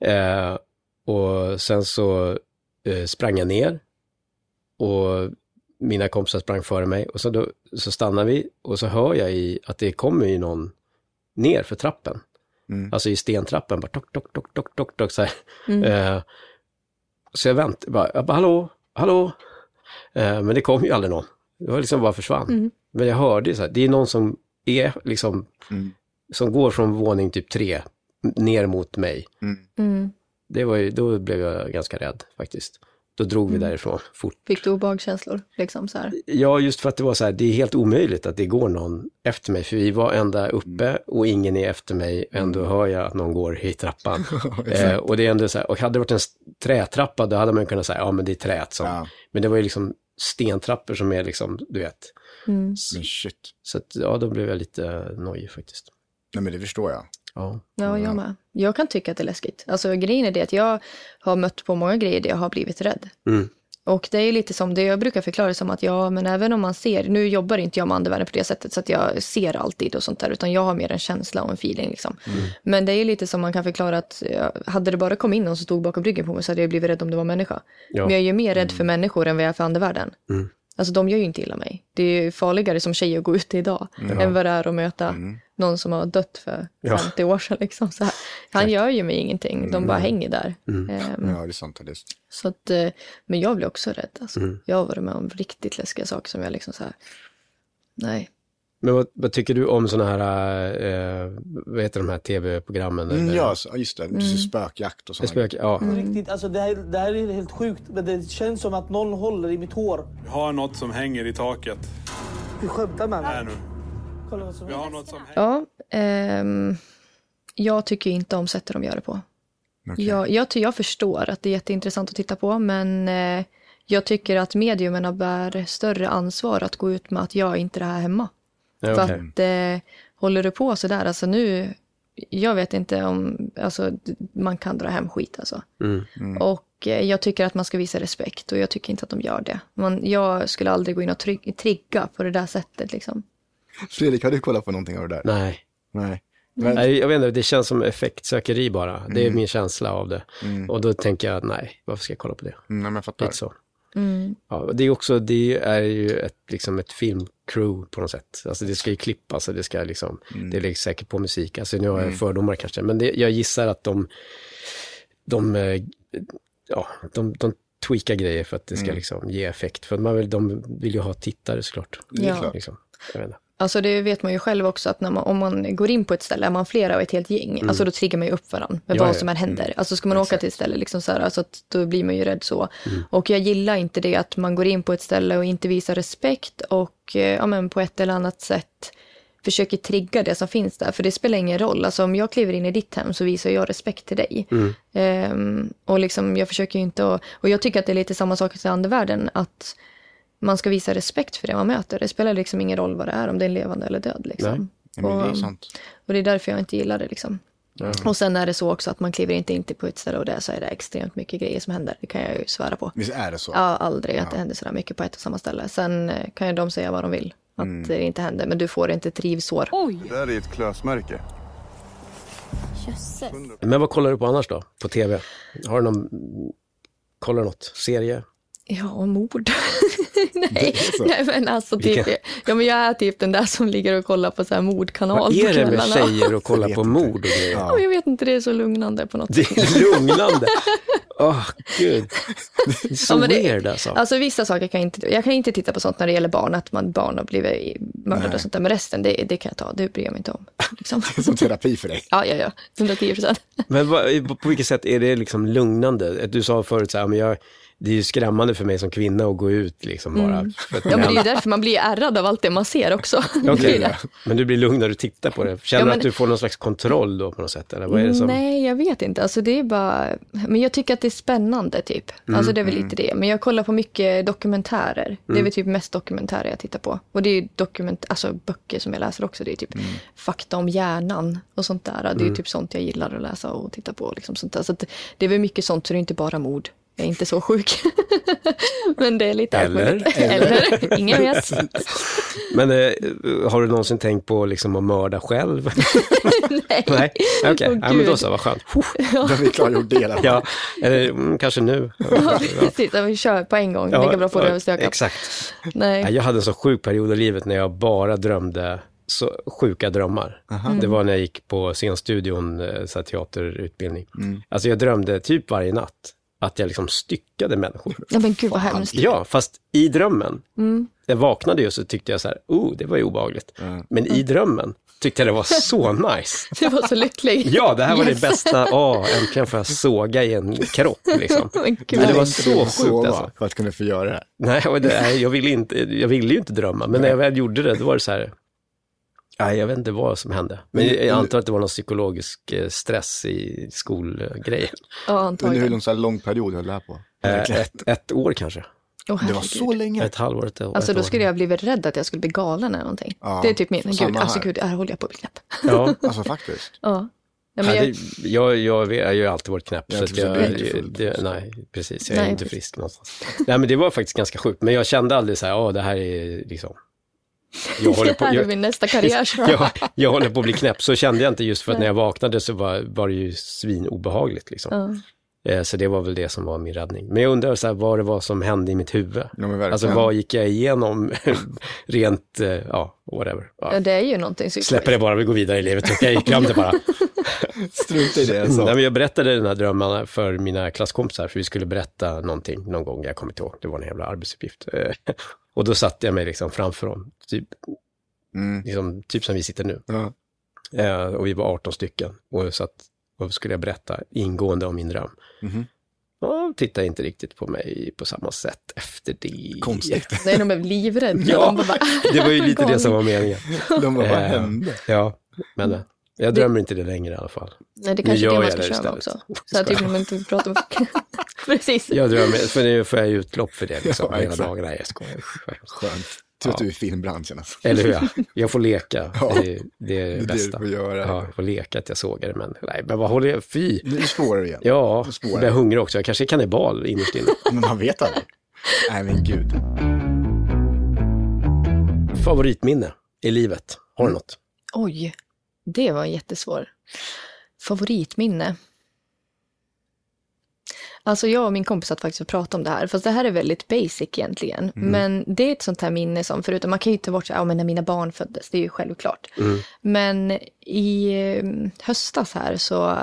Eh, och sen så eh, sprang jag ner och mina kompisar sprang före mig och så, då, så stannar vi och så hör jag i att det kommer ju någon ner för trappen. Mm. Alltså i stentrappen, bara tock, tock, tock, tock, tock, tock så här. Eh, så jag väntade, bara, jag bara hallå, hallå. Eh, men det kom ju aldrig någon. Det var liksom bara försvann. Men jag hörde så här, det är någon som är liksom, Mm. som går från våning typ tre ner mot mig. Mm. Det var ju, då blev jag ganska rädd faktiskt. Då drog vi därifrån fort. Fick du obehagskänslor? Liksom så här. Ja, just för att det var så här, det är helt omöjligt att det går någon efter mig, för vi var ända uppe och ingen är efter mig, ändå hör jag att någon går i trappan. eh, och det är ändå så här, och hade det varit en trätrappa, då hade man kunnat säga, ja men det är träet som, Ja. men det var ju liksom stentrappor som är liksom, du vet. Men shit. Så att, ja, då blev jag lite nojig faktiskt. Nej, men det förstår jag. Ja. Ja, jag med. Jag kan tycka att det är läskigt. Alltså grejen är det att jag har mött på många grejer där jag har blivit rädd. Mm. Och det är lite som det jag brukar förklara det som att ja, men även om man ser, nu jobbar inte jag med andevärlden på det sättet så att jag ser alltid och sånt där, utan jag har mer en känsla och en feeling liksom. Men det är lite som man kan förklara att hade det bara kommit in någon som stod bakom ryggen på mig så hade jag blivit rädd om det var människa. Ja. Men jag är ju mer rädd för människor än vad jag är för andevärlden. Alltså de gör ju inte illa mig. Det är ju farligare som tjej att gå ute idag än vad det är att möta någon som har dött för Ja. 50 år sedan. Liksom, så här. Han gör ju mig ingenting, de bara hänger där. Ehm, Ja, det är sant. Det är... så att, eh, men jag blir också rädd. Alltså. Jag har varit med om riktigt läskiga saker som jag liksom så här, nej. Men vad, vad tycker du om sådana här, eh, vad heter de här tv-programmen? Mm, ja, just det. Mm. Spökjakt och sånt. Spök, ja. Riktigt, alltså det, här, det här är helt sjukt, men det känns som att någon håller i mitt hår. Vi har något som hänger i taket. Du skämtar med mig? Vi har något som. Ja, ehm, jag tycker inte om sättet de gör det på. Jag, jag, ty- jag förstår att det är jätteintressant att titta på, men eh, jag tycker att mediumerna bär större ansvar att gå ut med att jag är inte det här hemma. Ja, För att eh, håller du på sådär, alltså nu, jag vet inte om, alltså man kan dra hem skit alltså. Mm. Och eh, jag tycker att man ska visa respekt och jag tycker inte att de gör det. Man, jag skulle aldrig gå in och tryg, trigga på det där sättet liksom. Fredrik, har du kollat på någonting av det där? Nej. Nej. Men, Nej, jag vet inte, det känns som effektsökeri bara. Det är Mm. min känsla av det. Och då tänker jag, nej, varför ska jag kolla på det? mm, nej, men jag fattar. Lite så. Mm. Ja, det är också, det är ju ett, liksom ett filmcrew på något sätt. Alltså det ska ju klippas och det ska liksom, det läggs säkert på musik. Alltså nu har jag fördomar kanske, men det, jag gissar att de, de, eh, ja, de, de tweakar grejer för att det ska liksom ge effekt. För man vill, de vill ju ha tittare såklart. Ja. Liksom. Jag vet inte. Alltså det vet man ju själv också att när man, om man går in på ett ställe, är man flera och ett helt gäng, alltså då triggar man ju upp varandra med Ja, vad som än händer. Alltså ska man åka till ett ställe, liksom så här, alltså att då blir man ju rädd så. Mm. Och jag gillar inte det att man går in på ett ställe och inte visar respekt och eh, ja, men på ett eller annat sätt försöker trigga det som finns där. För det spelar ingen roll. Alltså om jag kliver in i ditt hem så visar jag respekt till dig. Mm. Ehm, och liksom jag försöker ju inte att, och jag tycker att det är lite samma sak i andevärlden, att man ska visa respekt för det man möter. Det spelar liksom ingen roll vad det är, om det är levande eller död. Liksom. Ja, men det är Och- sant. och det är därför jag inte gillar det. Liksom. Och sen är det så också att man kliver inte in på ett ställe och där så är det extremt mycket grejer som händer. Det kan jag ju svära på. Visst är det så? Ja, aldrig att det händer så där mycket på ett och samma ställe. Sen eh, kan ju de säga vad de vill. Att Mm. det inte händer, men du får inte ett rivsår. Det där är ett klösmärke. Jösses. Men vad kollar du på annars då? På tv? Har du någon, kollar du något? Serie? Ja, mord. Nej, nej, men alltså typ, ja, men jag är typ den där som ligger och kollar på så här mordkanal Vad är det med tjejer och kolla på mord och grejer? Ja, jag vet inte, det är så lugnande på något Det sätt. är lugnande. Åh, gud. Det är så Ja, det- weird alltså. Alltså vissa saker kan jag inte, jag kan inte titta på sånt när det gäller barn, att man barn har blivit mördade Nej. och sånt där. Men resten, det, det kan jag ta, det bryr jag mig inte om. Liksom. Det är som terapi för dig. Ja, ja, ja, 110 procent. Men vad, på vilket sätt är det liksom lugnande? Du sa förut så här, men jag, det är ju skrämmande för mig som kvinna att gå ut liksom bara. Mm. Ja, men det är ju därför man blir ärrad av allt det man ser också. Det är det. men du blir lugn när du tittar på det. Känner Ja, du men- att du får någon slags kontroll då på något sätt? Eller vad är det som... Nej, jag vet inte. Alltså, det är bara... Men jag tycker att det är spännande, typ. Mm, Alltså, det är väl lite det. Men jag kollar på mycket dokumentärer. Det Mm. är väl typ mest dokumentärer jag tittar på. Och det är ju dokument... alltså, böcker som jag läser också. Det är typ Mm. fakta om hjärnan och sånt där. Det är ju typ sånt jag gillar att läsa och titta på. Liksom, sånt där. Så det är väl mycket sånt, så det är inte bara mord. Jag är inte så sjuk. Men det är lite allt Eller? möjligt. Eller? Ingen vet. Men eh, har du någonsin tänkt på liksom att mörda själv? Nej. Nej, okej. Åh, ja, men då så, vad skönt. Då har vi klargjort det i alla fall. Ja, eller mm, kanske nu. Ja, precis. Vi kör på en gång. Lika bra att få det överstökat. Exakt. Nej. Jag hade en så sjuk period i livet när jag bara drömde så sjuka drömmar. Det var när jag gick på scenstudion, eh, så här teaterutbildning. Alltså jag drömde typ varje natt att jag liksom styckade människor. Ja, men gud vad hemskt. Ja, fast i drömmen. Jag vaknade ju och så tyckte jag så här, oh, det var ju obehagligt. Men i drömmen tyckte jag det var så nice. Du var så lycklig. Ja, det här var Yes. det bästa. Åh, äntligen får jag såga i en kropp liksom. Men det var så sjukt sova alltså. För att kunna få göra det här. Nej, det, nej, jag, ville inte, jag ville ju inte drömma, men när jag väl gjorde det, då var det så här, nej, jag vet inte vad som hände. Men jag, jag antar att det var någon psykologisk eh, stress i skolgrejen. Ja, Under hur antagligen. lång, så här lång period höll det här på? Eh, ett, ett år kanske, Åh, Det var så länge? ett halvår, ett, år- Alltså då år. skulle jag blivit rädd att jag skulle bli galen eller någonting. Ja, det är typ min, gud, alltså här. gud, här håller jag på att bli knäpp. Ja, Alltså faktiskt. Ja. Ja, men Nej, jag, det, jag, jag, vet- jag har ju alltid varit knäpp. Jag Så att tror jag, är full. det, nej, precis. Jag är Nej, inte precis. frisk någonstans. Nej, men det var faktiskt ganska sjukt. Men jag kände aldrig så här, åh, det här är liksom... Jag håller på, jag, min nästa karriär. jag, jag håller på att bli knäpp. Så kände jag inte just för att när jag vaknade så var, var det ju svinobehagligt. Liksom. Ja. Eh, Så det var väl det som var min räddning. Men jag undrar så här, vad det var som hände i mitt huvud. Ja. Alltså vad gick jag igenom rent, eh, ja, whatever. ja, Ja. det är ju någonting Släpper det bara, vi går vidare i livet. Okej, glöm det bara. Strunta i det jag Nej, men jag berättade den här drömmarna för mina klasskompisar, för vi skulle berätta någonting någon gång, jag kommer inte ihåg, det var en jävla arbetsuppgift. Eh, Och då satte jag mig liksom framför dem, typ, Mm. liksom, typ som vi sitter nu. Ja. Eh, Och vi var 18 stycken, och så att, och skulle jag berätta ingående om min dröm. Mhm. Och de tittade inte riktigt på mig på samma sätt efter det. Konstigt. Nej, de blev livrädda. Ja, de bara, "Ah, Det var ju lite det som var meningen. De bara, vad Eh, hände? Ja, men eh, jag drömmer inte det längre i alla fall. Nej, det kanske är det man ska det köra också. Så här, typ när man inte pratar med Precis. Jag drömmer, för nu får jag utlopp för det liksom, Ja, hela dagarna. Jag skojar. Skönt. Tur att du är i filmbranschen alltså. Eller hur? ja. Jag får leka. Ja. Det, är- det är det Det är det bästa. du får göra. Ja, jag får leka att jag sågar det, men nej, men vad håller jag? Fy! Nu spårar du igen. Ja, jag blir det. hungrig också. Jag kanske är kannibal innerst inne. Men man vet aldrig. Nej men gud. Favoritminne i livet? Har Mm. du något? Oj, det var jättesvår. Favoritminne? Alltså jag och min kompis satt faktiskt och pratade om det här, fast det här är väldigt basic egentligen. Men det är ett sånt här minne som, förutom man kan ju ta bort så här, ja men när mina barn föddes, det är ju självklart. Men i eh, höstas här så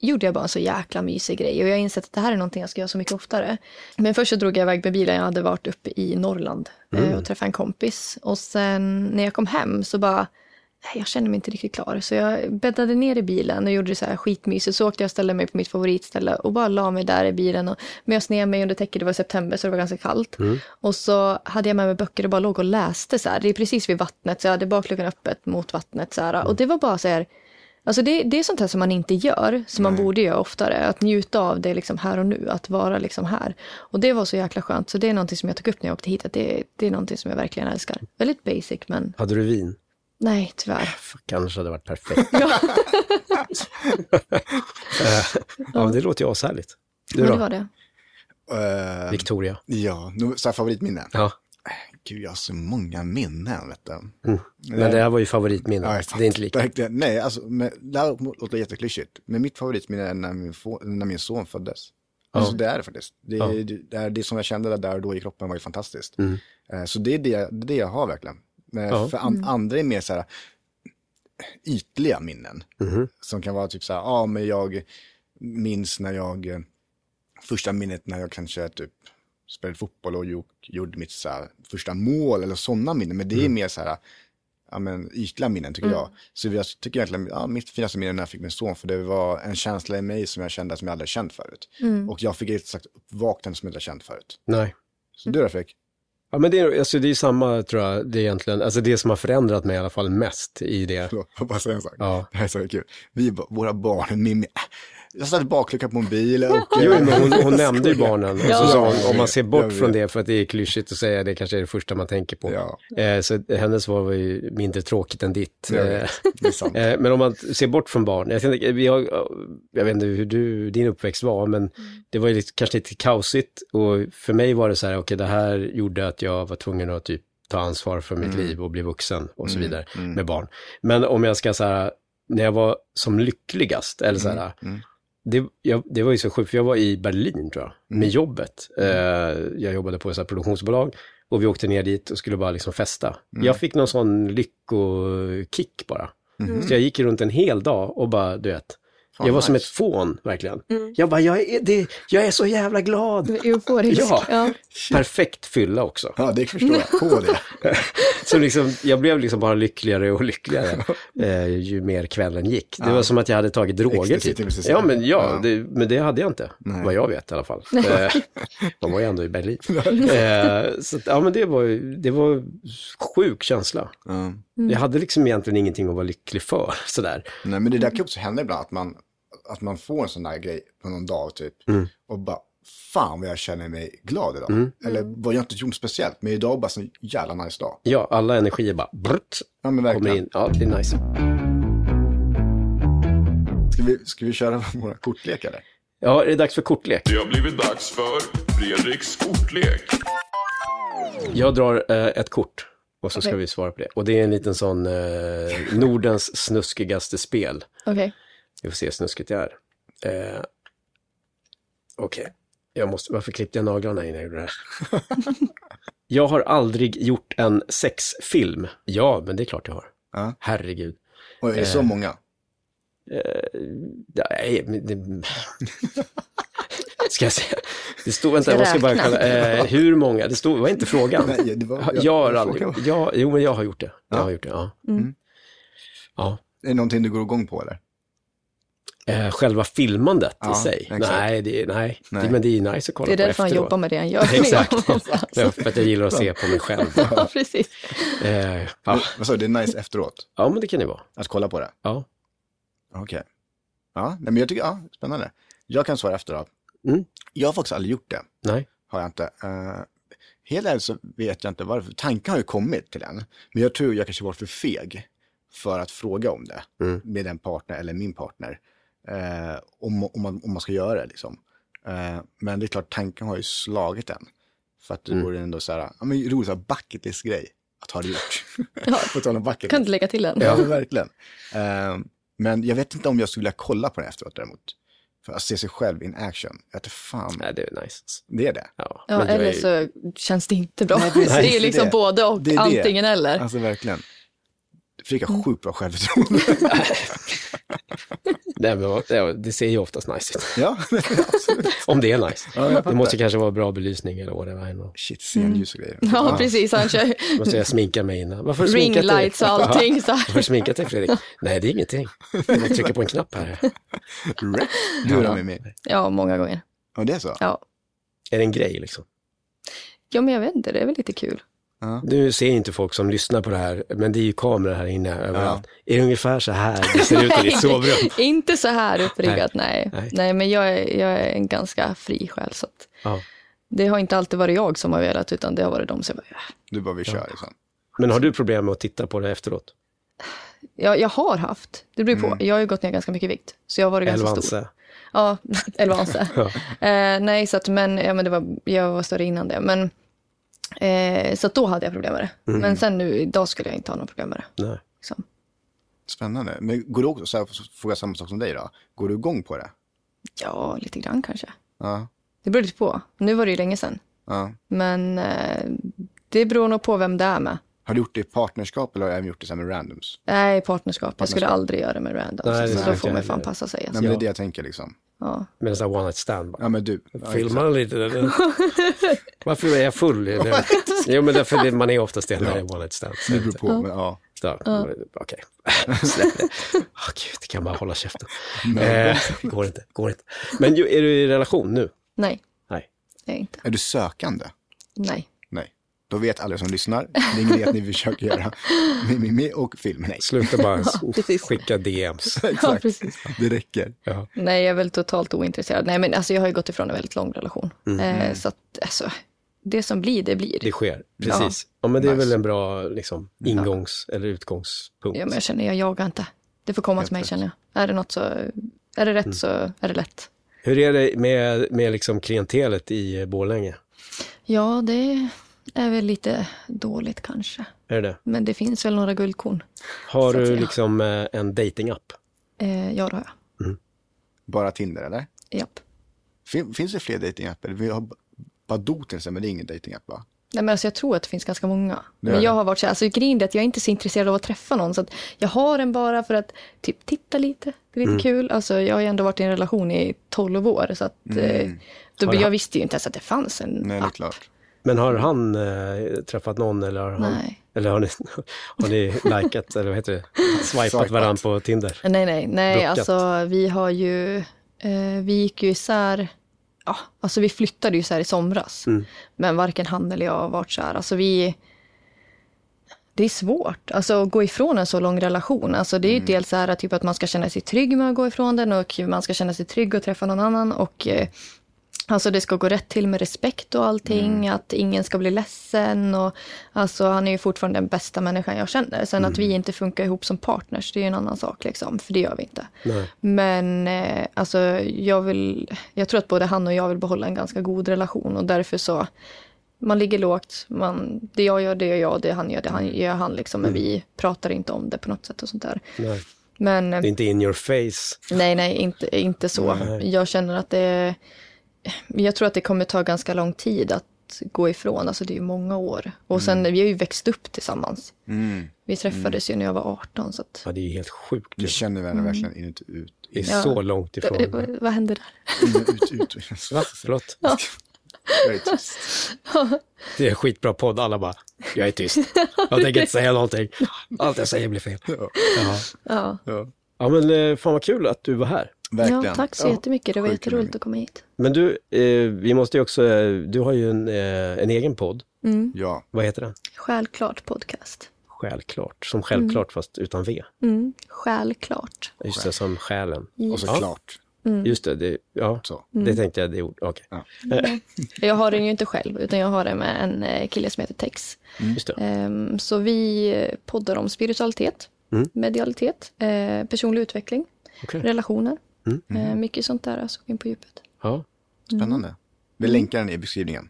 gjorde jag bara en så jäkla mysig grej och jag har insett att det här är någonting jag ska göra så mycket oftare. Men först så drog jag iväg med bilen, jag hade varit uppe i Norrland eh, och träffat en kompis. Och sen när jag kom hem så bara, jag känner mig inte riktigt klar. Så jag bäddade ner i bilen och gjorde det så här skitmysigt. Så åkte jag och ställde mig på mitt favoritställe och bara la mig där i bilen och mös ner mig under täcket. Det var september så det var ganska kallt. Och så hade jag med mig böcker och bara låg och läste så här. Det är precis vid vattnet så jag hade bakluckan öppet mot vattnet så här. Och det var bara så här, Alltså det, det är sånt här som man inte gör, som man borde göra oftare. Att njuta av det liksom här och nu, att vara liksom här. Och det var så jäkla skönt, så det är någonting som jag tog upp när jag åkte hit. Att det, det är någonting som jag verkligen älskar. Väldigt basic, men Hade du vin? Nej, tyvärr. Fuck, Annars hade det varit perfekt. Eh, ja, det låter ju ashärligt. Du Men det då, var det. Eh, Victoria? ja, nu, så här favoritminne. Ja, Gud, jag har så många minnen, vet du. men det här var ju favoritminne. Ja, det är inte lika. Verkligen. Nej, alltså, men, det här låter jätteklyschigt. Men mitt favoritminne är när min, när min son föddes. Alltså det är det faktiskt. Det, Ja. det, det, är det som jag kände där och då i kroppen var ju fantastiskt. Mm. Så det är det, det, är det jag har verkligen. Men Ja. För an, andra är mer så här ytliga minnen. Mhm. Som kan vara typ så här, ja men jag minns när jag, eh, första minnet när jag kanske typ spelade fotboll och gjort, gjorde mitt så här, första mål eller sådana minnen. Men det är mer så här, ja men ytliga minnen tycker jag. Så jag tycker egentligen, ja mitt finaste minne när jag fick min son, för det var en känsla i mig som jag kände som jag aldrig känt förut. Och jag fick ett slags uppvaknande som jag inte känt förut. Nej. Så du då Fredrik? Ja, men det är, alltså, det är samma, tror jag, det är egentligen, alltså det som har förändrat mig i alla fall mest i det. Förlåt, jag får bara säga en sak. Ja. Det här är så kul. Vi, våra barn, Mimmi, jag satte baklucka på en bil och... Jo, men hon, hon nämnde ju barnen. Och så sa hon, om man ser bort från det, för att det är klyschigt att säga det, kanske är det första man tänker på. Ja. Eh, så hennes svar var ju mindre tråkigt än ditt. Eh. Eh, Men om man ser bort från barn, jag, tänkte, vi har, jag vet inte hur du, din uppväxt var, men det var ju lite, kanske lite kaosigt och för mig var det så här, okej det här gjorde att jag var tvungen att typ ta ansvar för mitt liv och bli vuxen och så vidare med barn. Men om jag ska säga, när jag var som lyckligast, eller så här, det, jag, det var ju så sjukt, för jag var i Berlin tror jag, med jobbet. Eh, jag jobbade på ett produktionsbolag och vi åkte ner dit och skulle bara liksom festa. Jag fick någon sån lyckokick bara. Så jag gick runt en hel dag och bara, du vet, jag var som ett fån verkligen. Jag bara, jag är, det, jag är så jävla glad. Euforisk. Ja. Ja. Perfekt fylla också. Ja, det förstår jag. På det. Så liksom, jag blev liksom bara lyckligare och lyckligare eh, ju mer kvällen gick. Det var som att jag hade tagit droger typ. så Ja, men, ja, Ja. Det, men det hade jag inte. Nej. Vad jag vet i alla fall. Eh, De var ju ändå i Berlin. Eh, så ja, men det var, det var sjuk känsla. Ja. Jag hade liksom egentligen ingenting att vara lycklig för. Sådär. Nej, men det där kan också hända ibland, att man, att man får en sån där grej på någon dag typ. Och bara, fan vad jag känner mig glad idag. Eller vad jag inte gjort speciellt, men idag bara en jävla nice dag. Ja, alla energier bara brrt, Ja, men verkligen. in. Ja, det är nice. Ska vi, ska vi köra våra kortlek eller? Ja, är det dags för kortlek? Det har blivit dags för Fredriks kortlek. Jag drar eh, ett kort och så ska Okej. vi svara på det. Och det är en liten sån eh, Nordens snuskigaste spel. Okej. Vi får se hur snuskigt jag är. Eh, Okej, jag måste, varför klippte jag naglarna innan jag gjorde det här? jag har aldrig gjort en sexfilm. Ja, men det är klart jag har. Ja. Herregud. Och är det så många? Nej, men det... Ska jag säga? Det stod, vänta, jag ska bara kolla. Eh, hur många? Det stod, var inte frågan. Nej, det var- jag, jag- jag har jag aldrig, frågar. ja, jo men jag har gjort det. Jag Ja. har gjort det, ja. Mm. Ja. Är det någonting du går igång på eller? Eh, själva filmandet Ja, i sig? Nej, det, är- nej. Nej. Det, men det är nice att kolla Det är på därför han efteråt. jobbar med det han gör. Exakt. Ja, för att jag gillar att se på mig själv. ja, precis. Eh, ja. Vad sa du, det är nice efteråt? ja, men det kan det vara. Att kolla på det? Ja. Okej. Ja, nej, men jag tycker, ja, spännande. Jag kan svara efter då. Mm. Jag har faktiskt aldrig gjort det. Nej. Har jag inte. Eh, Helt ärligt så vet jag inte varför. Tanken har ju kommit till en. Men jag tror jag kanske var för feg för att fråga om det med en partner eller min partner. Eh, om, om, man, om man ska göra det liksom. Eh, men det är klart, tanken har ju slagit en. För att det vore ändå så här, ja men roligt, så här bucket list grej att ha det gjort. På tal om bucket Kan list. du lägga till en? Ja, men verkligen. Eh, men jag vet inte om jag skulle vilja kolla på det efteråt däremot. För att se sig själv in action. Jag vet fan. Nej, det är nice. Det är det. Ja, Ja, eller är- så känns det inte bra. Nej, det är ju liksom det. både och, Det är det. antingen eller. Alltså verkligen. Fredrik Mm. har sjukt bra självförtroende. Nej, men, det ser ju oftast nice ut. ja, absolut. Om det är nice. Ja, det måste kanske vara bra belysning eller whatever. I know. Shit, scenljus och grejer. Ja, precis. Han kör Måste jag sminka mig innan. Varför har du ring sminkat dig? lights och allting. Så Varför sminkat dig Fredrik? Nej, det är ingenting. Jag trycker på en knapp här. Du då Mimmi? Ja, många gånger. Ja, det är så? Ja. Är det en grej liksom? ja, men jag vet inte. Det är väl lite kul. Nu ser inte folk som lyssnar på det här, men det är ju kameror här inne överallt. Är det ungefär så här det ser ut i ditt sovrum? inte så här uppriggat, nej. Nej. nej. men jag är, jag är en ganska fri själ. Så att Ja. det har inte alltid varit jag som har velat, utan det har varit de som bara, ja. Du bara, vi kör liksom. Men har du problem med att titta på det efteråt? jag, jag har haft. Det beror på. Jag har ju gått ner ganska mycket i vikt. Så jag har varit ganska stor. Elvanse? Ja, elvanse. Ja. eh, nej, så att, men, ja, men det var, jag var större innan det. Men, eh, så då hade jag problem med det. Mm. Men sen nu, idag skulle jag inte ha något problem med det. Nej. Liksom. Spännande. Men går du också, så här, fråga samma sak som dig då. Går du igång på det? Ja, lite grann kanske. Ja. Det beror lite på. Nu var det ju länge sedan. ja. Men eh, det beror nog på vem det är med. Har du gjort det i partnerskap eller har du även gjort det med randoms? Nej, partnerskap. Jag skulle Partnerskap. aldrig göra det med random. Nej, det så då får jag man fan passa sig. Nej, Alltså. men det är det jag tänker liksom. Ja. Med en sån här one night stand bara. Ja, men du. Ja, lite? Varför är jag full? Eller? Jo, men därför det, man är oftast det när det är one night stand. Det beror på. Men, ja. Så, Okej, släpp det. Åh gud, det kan bara hålla käften. Eh, går inte, går inte. Men ju, är du i relation nu? Nej, Nej. jag är inte. Är du sökande? Nej. Nej. Då vet alla som lyssnar. Det är ingen idé att ni försöker göra Mimmi och film. Nej. Sluta bara precis. skicka DMs. Ja, Exakt. precis. Det räcker. Ja. Nej, jag är väl totalt ointresserad. Nej, men alltså jag har ju gått ifrån en väldigt lång relation. Eh, så att, alltså, det som blir, det blir. Det sker, precis. Ja, men det är Nice. väl en bra liksom, ingångs eller utgångspunkt. Ja, men jag känner, jag jagar inte. Det får komma till mig, känner jag. Är det något så, är det rätt så är det lätt. Hur är det med, med liksom klientelet i Borlänge? Ja, det är väl lite dåligt kanske. Är det? Men det finns väl några guldkorn. Har du liksom eh, en datingapp? Eh, ja, det har jag. Bara Tinder eller? Japp. Fin, finns det fler datingappar? Vi har Badoo till exempel, men det är ingen datingapp va? Nej, men alltså jag tror att det finns ganska många. är Men det. jag har varit så här, alltså grejen är att jag är inte så intresserad av att träffa någon. Så att jag har den bara för att typ titta lite. Det är Mm. lite kul. Alltså jag har ju ändå varit i en relation i 12 år. Så att, eh, då, Har du jag haft- visste ju inte ens att det fanns en Nej, det är app. klart. Men har han eh, träffat någon eller har, han, Nej. eller har ni, har ni likat eller vad heter det? Swipat Swipat. varandra på Tinder? Nej, nej, nej. Blockat. Alltså vi har ju, eh, vi gick ju isär, ja, alltså vi flyttade ju isär i somras. Mm. Men varken han eller jag har varit så här. Alltså vi, det är svårt, alltså att gå ifrån en så lång relation. Alltså det är ju dels så här typ att man ska känna sig trygg med att gå ifrån den och man ska känna sig trygg att träffa någon annan och eh, Alltså det ska gå rätt till med respekt och allting, att ingen ska bli ledsen och alltså han är ju fortfarande den bästa människan jag känner. Sen att vi inte funkar ihop som partners, det är ju en annan sak liksom, för det gör vi inte. Nej. Men eh, alltså jag vill, jag tror att både han och jag vill behålla en ganska god relation och därför så, man ligger lågt, man, det jag gör det gör jag, det han gör det han gör han liksom, men vi pratar inte om det på något sätt och sånt där. Nej. Men eh, Det är inte in your face. Nej, nej, inte, inte så. Nej. Jag känner att det... Jag tror att det kommer ta ganska lång tid att gå ifrån. Alltså det är ju många år. Och sen, vi har ju växt upp tillsammans. Mm. Vi träffades ju när jag var 18. Så att, Ja, det är ju helt sjukt. Vi känner varandra verkligen inuti ut. Det är Ja. så långt Eh, ifrån. vad, vad hände där? In ut, ut. Va? Förlåt? Jag är tyst. Det är en skitbra podd. Alla bara, jag är tyst. Jag tänker inte säga någonting. Allt jag säger blir fel. Ja. Ja, Ja. Ja. ja men eh, fan vad kul att du var här. Verkligen. ja, tack så Ja, jättemycket. Det var sjukt jätteroligt roligt. att komma hit. Men du, eh, vi måste ju också, eh, du har ju en, eh, en egen podd. Ja. Vad heter den? Självklart podcast. Självklart. Som självklart fast utan V. Mm. Självklart. Just det, som själen. Och så Ja. klart. just det. det ja, Så. det tänkte jag. Det ord. Okej. Jag har den ju inte själv, utan jag har den med en eh, kille som heter Tex. Just det. Ehm, Så vi eh, poddar om spiritualitet, Mm. medialitet, eh, personlig utveckling, Okej. relationer. Mm. Eh, Mycket sånt där, alltså, in på djupet. Ja. Spännande. Vi länkar den i beskrivningen,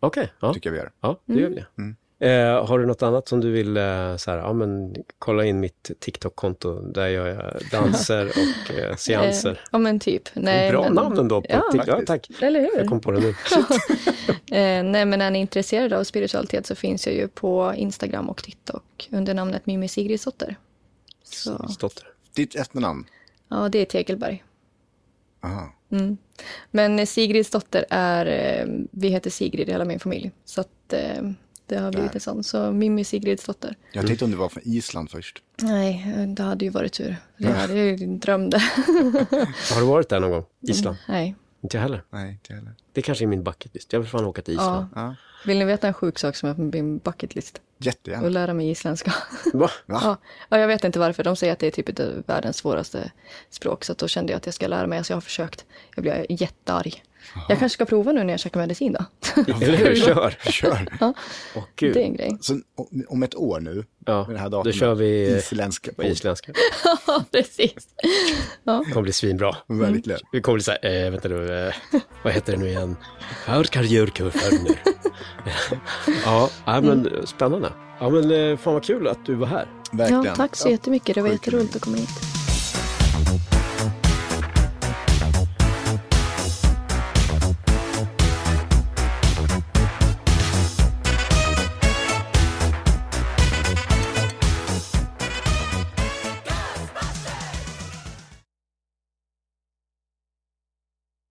Okej. Ja. tycker jag vi gör. Ja, det gör vi det. Mm. Eh, har du något annat som du vill, eh, så här, ja men kolla in mitt TikTok-konto, där gör jag danser och eh, seanser. Eh, ja, men typ. Nej, Bra men, namn ändå på Ja, TikTok. Ja, tack. Eller Jag hur? kom på det nu. Eh, nej, men är ni intresserade av spiritualitet så finns jag ju på Instagram och TikTok under namnet Mimmi Sigridsdotter. Så. Ditt efternamn? Ja, det är Tegelberg. Aha. Men Sigridsdotter är, eh, vi heter Sigrid i hela min familj. Så att eh, det har blivit en sån. Så Mimmi Sigridsdotter. Jag tänkte om du var från Island först. Nej, det hade ju varit tur. Det hade jag ju drömde. Har du varit där någon gång? Island? Nej. Inte jag heller. Nej, inte heller. Det kanske är min bucket list. Jag vill fan åka till Island. Ja. Ja, Vill ni veta en sjuk sak som är på min bucketlist? Jättegärna. Att lära mig isländska. Va? Va? Ja. ja, jag vet inte varför. De säger att det är typ världens svåraste språk. Så då kände jag att jag ska lära mig. Så jag har försökt. Jag blir jättearg. Jag kanske ska prova nu när jag käkar medicin då. Eller hur? Kör! Kör. Åh gud. det är en grej. Så om- ett år nu, Ja, med det här då datumet, kör vi isländska på isländska. Ja, precis. Det kommer bli svinbra. Verkligen. Vi kommer bli såhär, eh, vänta nu, eh, vad heter det nu igen? Hörkarjörkurförner. ja, ja, men spännande. Ja, men eh, fan vad kul att du var här. Verkligen. Ja, tack så jättemycket. Det var jätteroligt att komma hit.